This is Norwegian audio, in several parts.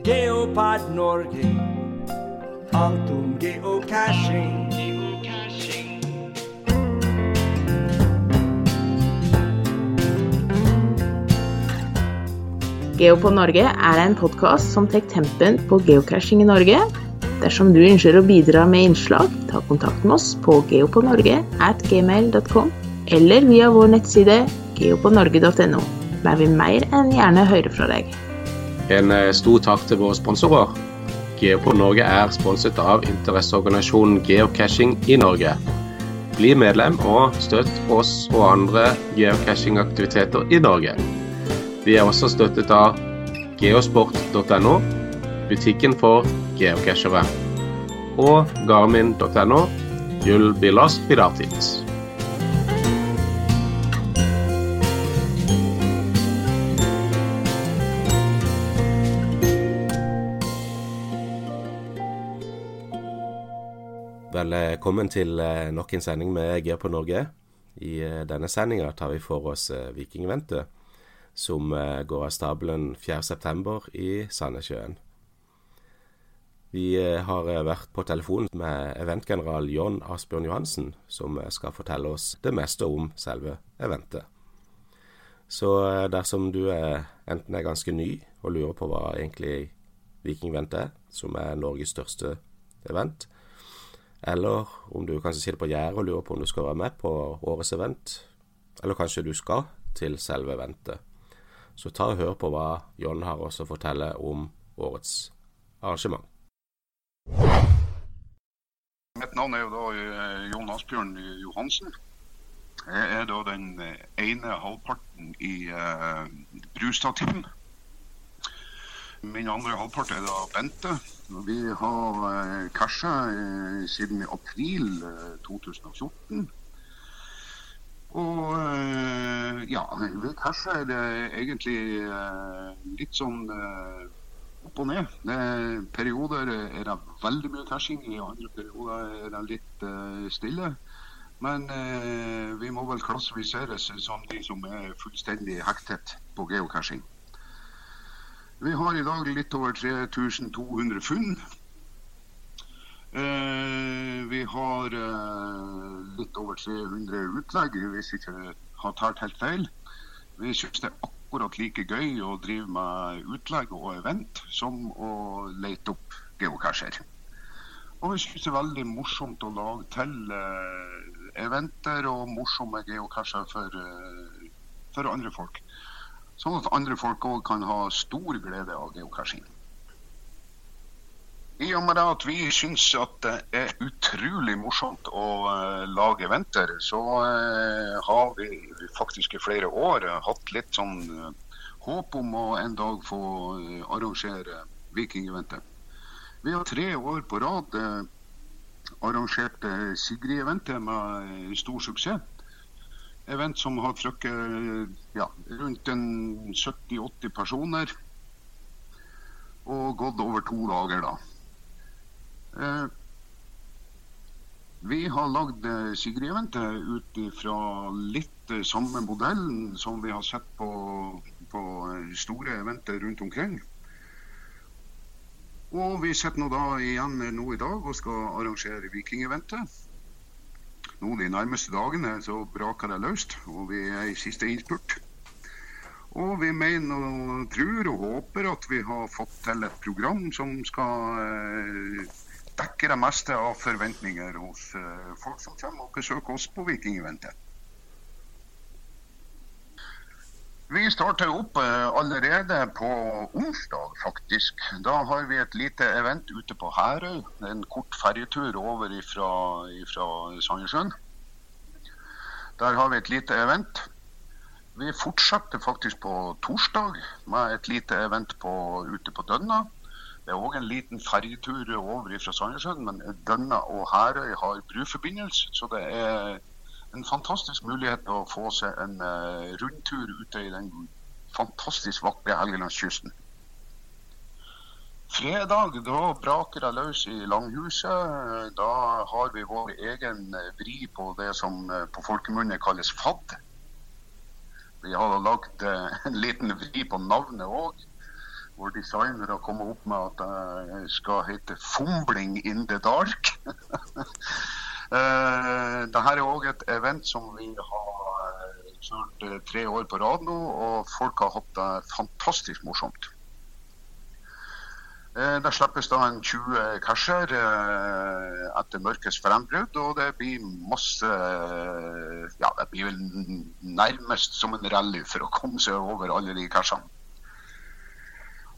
Geopod Norge. Alt om geocaching. Geopod Norge er en podkast som tar tempen på geocaching i Norge. Dersom du ønsker å bidra med innslag, ta kontakt med oss på geopodnorge at gmail.com eller via vår nettside geopodnorge.no. Der vil mer enn gjerne høre fra deg. En eh, stor takk til våre sponsorer. Geopod Norge er sponset av interesseorganisasjonen Geocaching i Norge. Bli medlem og støtt oss og andre geocachingaktiviteter i Norge. Vi er også støttet av geosport.no, butikken for geocachere, og garmin.no, Jull Bilas Pilatis. Velkommen til eh, nok en sending med Gear på Norge. I eh, denne sendinga tar vi for oss eh, Vikingventet, som går av stabelen 4.9. i Sandnessjøen. Vi har vært på telefon med eventgeneral John Asbjørn Johansen, som skal fortelle oss det meste om selve eventet. Så dersom du er, enten er ganske ny og lurer på hva egentlig Vikingventet er, som er Norges største event, eller om du kanskje sitter på gjerdet og lurer på om du skal være med på årets event. Eller kanskje du skal til selve eventet. Så ta og hør på hva John har også å fortelle om årets arrangement. Mitt navn er jo da eh, Jon Asbjørn Johansen. Jeg er da den eh, ene halvparten i uh, Brustad-team. Min andre halvpart er da Bente. Vi har uh, casha uh, siden april uh, 2014. Og ja, ved casha er det egentlig litt sånn opp og ned. Det er perioder er det veldig mye cashing, i andre perioder er det litt stille. Men vi må vel klassifiseres som de som er fullstendig hektet på geocaching. Vi har i dag litt over 3200 funn. Eh, vi har eh, litt over 300 utlegg, hvis jeg ikke har talt helt feil. Vi syns det er akkurat like gøy å drive med utlegg og event som å lete opp geocacher. Og vi syns det er veldig morsomt å lage til eh, eventer og morsomme geocacher for, for andre folk. Sånn at andre folk òg kan ha stor glede av geocaching. I og med at vi syns at det er utrolig morsomt å uh, lage eventer, så uh, har vi faktisk i flere år uh, hatt litt sånn håp om å en dag få arrangere Viking-eventet. Vi har tre år på rad arrangert Sigrid-eventet med stor suksess event som har trykket ja, rundt 70-80 personer. Og gått over to dager, da. Eh, vi har lagd eh, Sigrid-eventet ut fra litt eh, samme modellen som vi har sett på, på store eventer rundt omkring. Og vi sitter nå da igjen nå i dag og skal arrangere Viking-eventet nå de nærmeste dagene så braker det løst, og vi er i siste innspurt. Og vi mener og tror og håper at vi har fått til et program som skal eh, dekke det meste av forventninger hos eh, folk som kommer og besøker oss på Vikingeventet. Vi starter opp eh, allerede på onsdag, faktisk. Da har vi et lite event ute på Herøy. En kort ferjetur over fra Sandnessjøen. Der har vi et lite event. Vi fortsetter faktisk på torsdag med et lite event på, ute på Dønna. Det er òg en liten ferjetur over fra Sandnessjøen, men Dønna og Herøy har bruforbindelse. Så det er en fantastisk mulighet å få seg en uh, rundtur ute i den fantastisk vakre Helgelandskysten. Fredag da braker det løs i Langhuset. Da har vi vår egen vri på det som eh, på folkemunne kalles FAD. Vi har lagd eh, en liten vri på navnet òg. hvor designere kommer opp med at det skal hete 'Fomling in the dark'. Dette er òg et event som vi har kjørt tre år på rad nå, og folk har hatt det fantastisk morsomt. Det slippes da en 20 casher etter mørkets frembrudd, og det blir masse Ja, det blir vel nærmest som en rally for å komme seg over alle de cashene.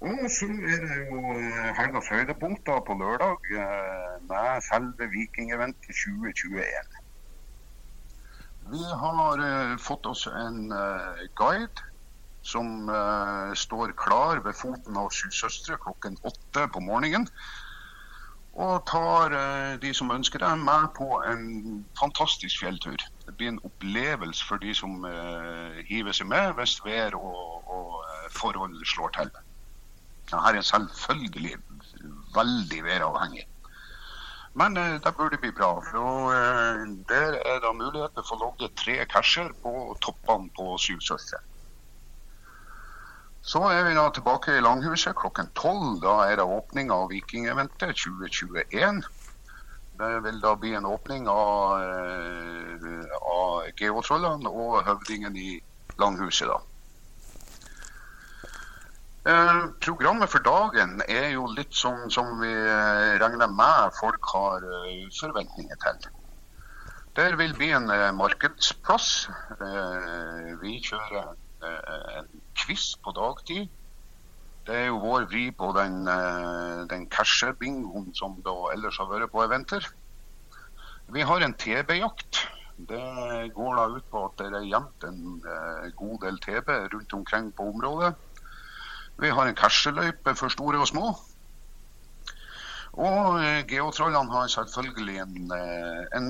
Og så er det jo helgas høydepunkt på lørdag med selve Vikingevent 2021. Vi har fått oss en guide som uh, står klar ved foten av Sju søstre klokken åtte på morgenen. Og tar uh, de som ønsker det, med på en fantastisk fjelltur. Det blir en opplevelse for de som uh, hiver seg med hvis vær og, og forhold slår til. Dette er selvfølgelig veldig væravhengig. Men det burde bli bra. for Der er det mulighet til å få logget tre casher på toppene på Syv. Så er vi da tilbake i Langhuset klokken tolv. Da er det åpning av Vikingeventet 2021. Det vil da bli en åpning av, av Geotrollene og høvdingen i Langhuset, da. Eh, programmet for dagen er jo litt som, som vi regner med folk har forventninger til. Der vil bli en markedsplass. Eh, vi kjører en quiz på dagtid. Det er jo vår vri på den, den cashe-bingoen som da ellers har vært på eventer. Vi har en TB-jakt. Det går da ut på at det er gjemt en god del TB rundt omkring på området. Vi har en casheløype for store og små. Og Geotrollene har selvfølgelig en, en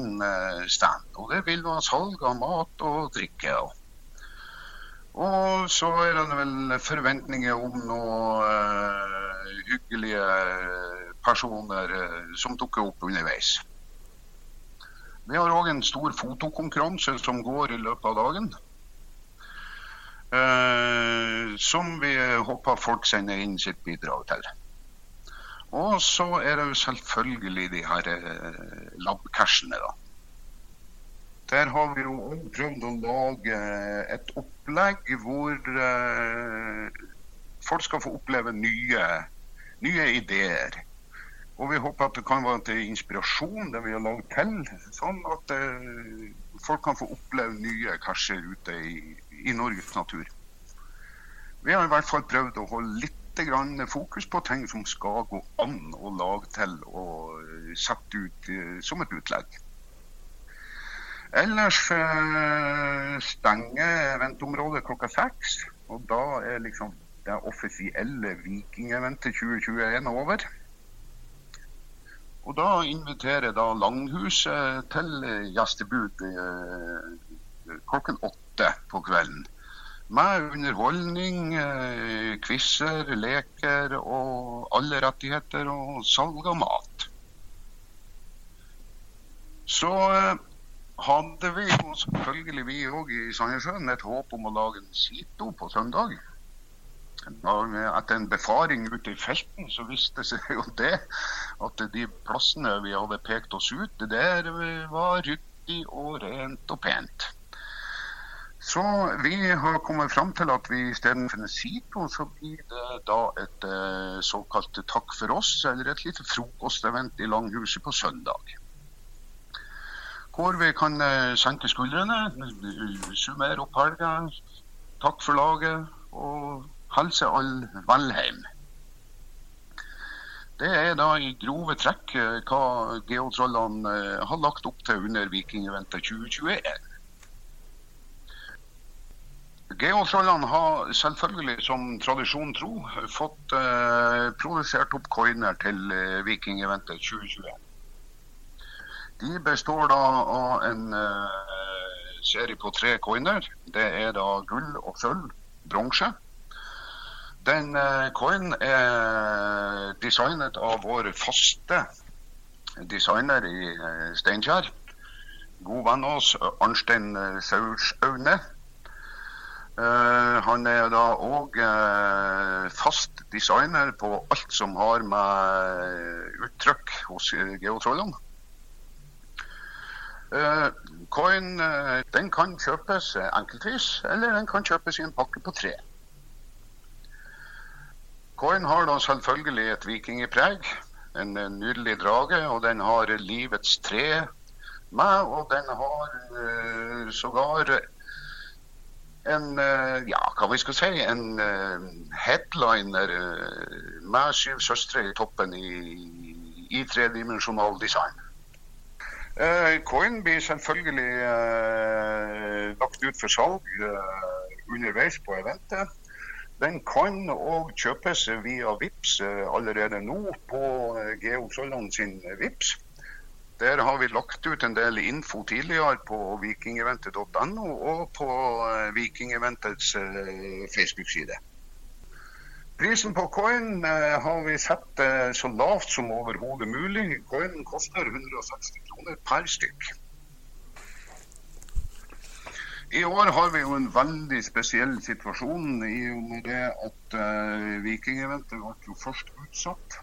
stand. Og det vil være salg av mat og drikke. Og så er det vel forventninger om noen hyggelige personer som dukker opp underveis. Vi har òg en stor fotokonkurranse som går i løpet av dagen. Uh, som vi håper folk sender inn sitt bidrag til. Og så er det jo selvfølgelig de her lab-cashene, da. Der har vi jo prøvd å lage et opplegg hvor folk skal få oppleve nye, nye, ideer. Og vi håper at det kan være til inspirasjon, det vi har laget til. Sånn at eh, folk kan få oppleve nye casher ute i, i, Norges natur. Vi har i hvert fall prøvd å holde litt fokus på ting som skal gå an å lage til og sette ut eh, som et utlegg. Ellers eh, stenger eventområdet klokka seks. Og da er liksom det offisielle Vikingeventet 2021 over. Og da inviterer da Langhuset til gjestebud eh, klokken åtte på kvelden. Med underholdning, eh, quizer, leker og alle rettigheter og salg av mat. Så hadde vi jo selvfølgelig vi òg i Sandnessjøen et håp om å lage en sito på søndag. Etter en befaring ute i felten så viste det seg jo det at de plassene vi hadde pekt oss ut, det der var ryddig og rent og pent. Så vi har kommet fram til at vi istedenfor en sito, så blir det da et såkalt takk for oss, eller et lite frokostevent i Langhuset på søndag hvor vi kan senke skuldrene, summere opp helga, takk for laget og hilse alle Valheim. Det er da i grove trekk hva geotrollene har lagt opp til under Vikingeventet 2021. Geotrollene har selvfølgelig, som tradisjon tro, fått eh, produsert opp coiner til eh, Vikingeventet 2021. De består da av en eh, serie på tre coiner. Det er da gull og sølv, bronse. Den uh, coinen er designet av vår faste designer i uh, Steinkjer. God venn av oss, Arnstein Saursaune. Eh, han er da òg eh, fast designer på alt som har med uttrykk hos geotrollene. Coin den kan kjøpes enkeltvis, eller den kan kjøpes i en pakke på tre. Coin har da selvfølgelig et vikingpreg. En nydelig drage, og den har livets tre med. Og den har uh, sågar en uh, ja, hva vi skal si, en uh, headliner med syv søstre i toppen i, i tredimensjonal design. Coin blir selvfølgelig lagt ut for salg underveis på eventet. Den kan òg kjøpes via VIPS eh, allerede nå på Georg Solland sin VIPS. Der har vi lagt ut en del info tidligere på vikingeventet.no og på eh, Vikingeventets Facebook-side. Prisen på coin har vi satt så lavt som overhodet mulig. Coinen koster 160 kroner per stykk. I år har vi jo en veldig spesiell situasjon i og med det at uh, Vikingeventet ble jo først utsatt.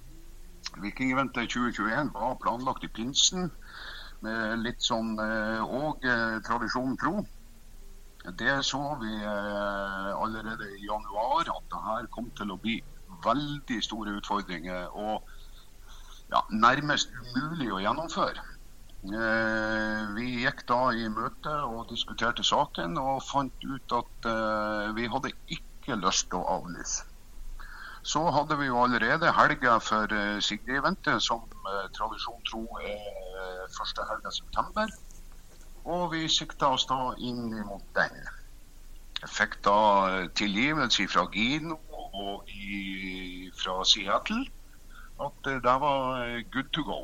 Vikingeventet 2021 var planlagt i pinsen, med litt sånn uh, og uh, tradisjon tro. Det så vi uh, allerede i januar, at det her kom til å bli veldig store utfordringer. Og ja, nærmest umulig å gjennomføre. Eh, vi gikk da i møte og diskuterte saken, og fant ut at eh, vi hadde ikke lyst til å avlyse. Så hadde vi jo allerede helga for eh, Sigrid-eventet, som tradisjon tro er første helga september. Og vi sikta oss da inn mot den. Fikk da tilgivelse fra Gino og i, fra Seattle at det var good to go.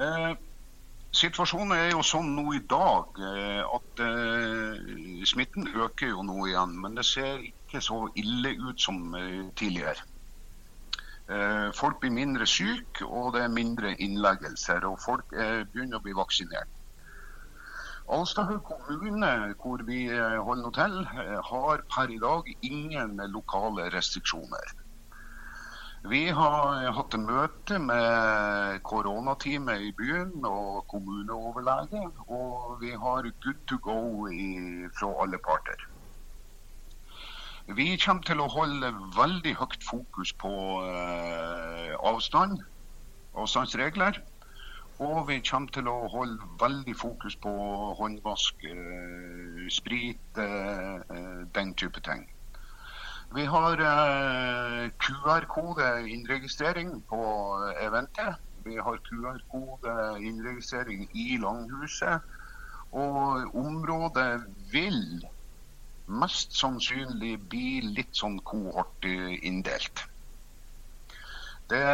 Eh, situasjonen er jo sånn nå i dag eh, at eh, smitten øker jo nå igjen. Men det ser ikke så ille ut som eh, tidligere. Eh, folk blir mindre syke, og det er mindre innleggelser. Og folk begynner å bli vaksinert. Alstahaug kommune, hvor vi holder til, har per i dag ingen lokale restriksjoner. Vi har hatt en møte med koronateamet i byen og kommuneoverlege, og vi har good to go i, fra alle parter. Vi kommer til å holde veldig høyt fokus på eh, avstand, avstandsregler. Og vi kommer til å holde veldig fokus på håndvask, eh, sprit, eh, den type ting. Vi har QR-kode innregistrering på eventet. Vi har QR-kode innregistrering i Langhuset. Og området vil mest sannsynlig bli litt sånn kohortinndelt. Det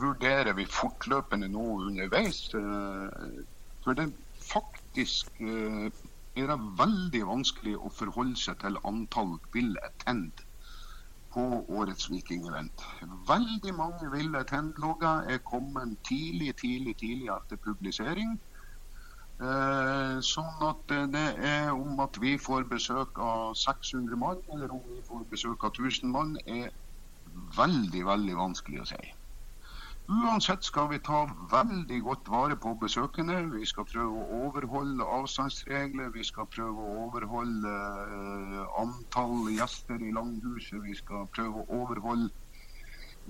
vurderer vi fortløpende nå underveis. Eh, for det faktisk eh, er det veldig vanskelig å forholde seg til antall will attend på årets Vikingevent. Veldig mange ville tennlogger er kommet tidlig, tidlig, tidlig etter publisering. Eh, sånn at det er om at vi får besøk av 600 mann, eller om vi får besøk av 1000 mann, er veldig, veldig vanskelig å si. Uansett skal vi ta veldig godt vare på besøkende. Vi skal prøve å overholde avstandsregler. Vi skal prøve å overholde uh, antall gjester i langhuset. Vi skal prøve å overholde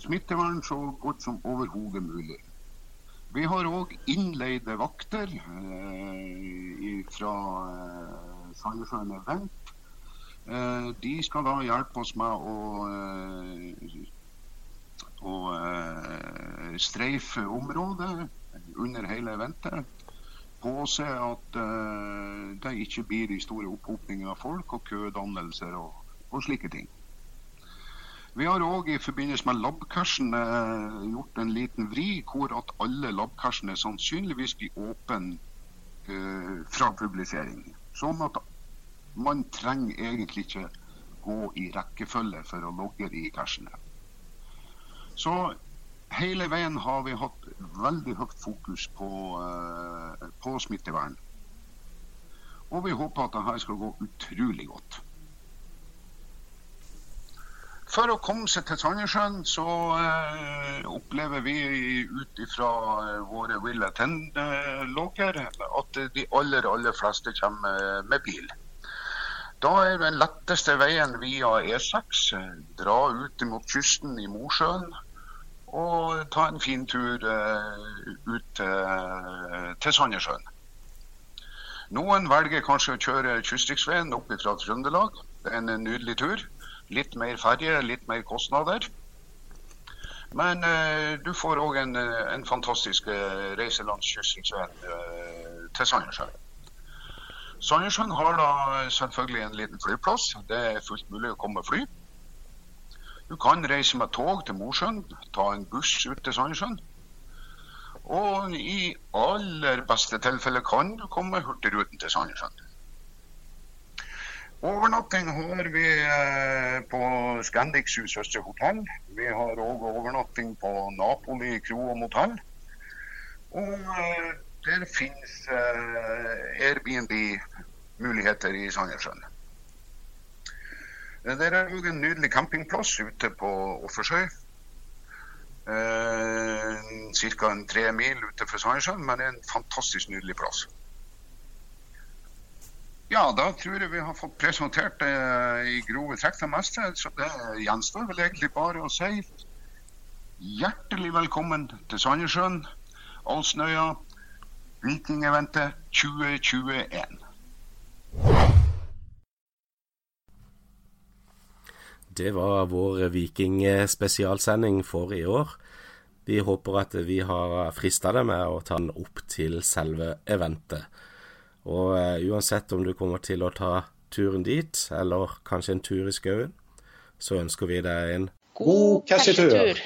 smittevern så godt som overhodet mulig. Vi har òg innleide vakter uh, fra uh, Sandnessjøen Event. Uh, de skal da hjelpe oss med å og uh, streife området under hele eventet. Påse at uh, det ikke blir de store opphopninger av folk og kødannelser og, og slike ting. Vi har òg i forbindelse med labkarsene uh, gjort en liten vri hvor at alle labkarsene sannsynligvis blir åpne fra publisering. Sånn at man trenger egentlig ikke gå i rekkefølge for å logge de cachene. Så hele veien har vi hatt veldig høyt fokus på, uh, på smittevern. Og vi håper at dette skal gå utrolig godt. For å komme seg til Sandnessjøen, så eh, opplever vi ut ifra våre våre ville tennlogger at de aller, aller fleste kommer med bil. Da er den letteste veien via E6. Dra ut mot kysten i Mosjøen og ta en fin tur uh, ut til, Sandnessjøen. Noen velger kanskje å kjøre kystriksveien opp fra Trøndelag. Det er en nydelig tur. Litt mer ferje, litt mer kostnader. Men uh, du får òg en, en, fantastisk reise langs kystriksveien uh, til Sandnessjøen. Sandnessjøen har da selvfølgelig en liten flyplass. Det er fullt mulig å komme med fly. Du kan reise med tog til Mosjøen, ta en buss ut til Sandnessjøen. Og i aller beste tilfelle kan du komme Hurtigruten til Sandnessjøen. Overnatting har vi eh, på Scandic Østre hotell. Vi har òg overnatting på Napoli kro og motell. Og eh, der finnes eh, Airbnb-muligheter i Sandnessjøen. Der er òg en nydelig campingplass ute på Offersøy. Ca. tre mil ute fra Sandnessjøen, men en fantastisk nydelig plass. Ja, da tror jeg vi har fått presentert det i grove trekk det meste. Så det gjenstår vel egentlig bare å si hjertelig velkommen til Sandnessjøen, Alsnøya, Vikingeventet 2021. Det var vår vikingspesialsending for i år. Vi håper at vi har frista deg med å ta den opp til selve eventet. Og uh, uansett om du kommer til å ta turen dit, eller kanskje en tur i skauen, så ønsker vi deg en god cashetur.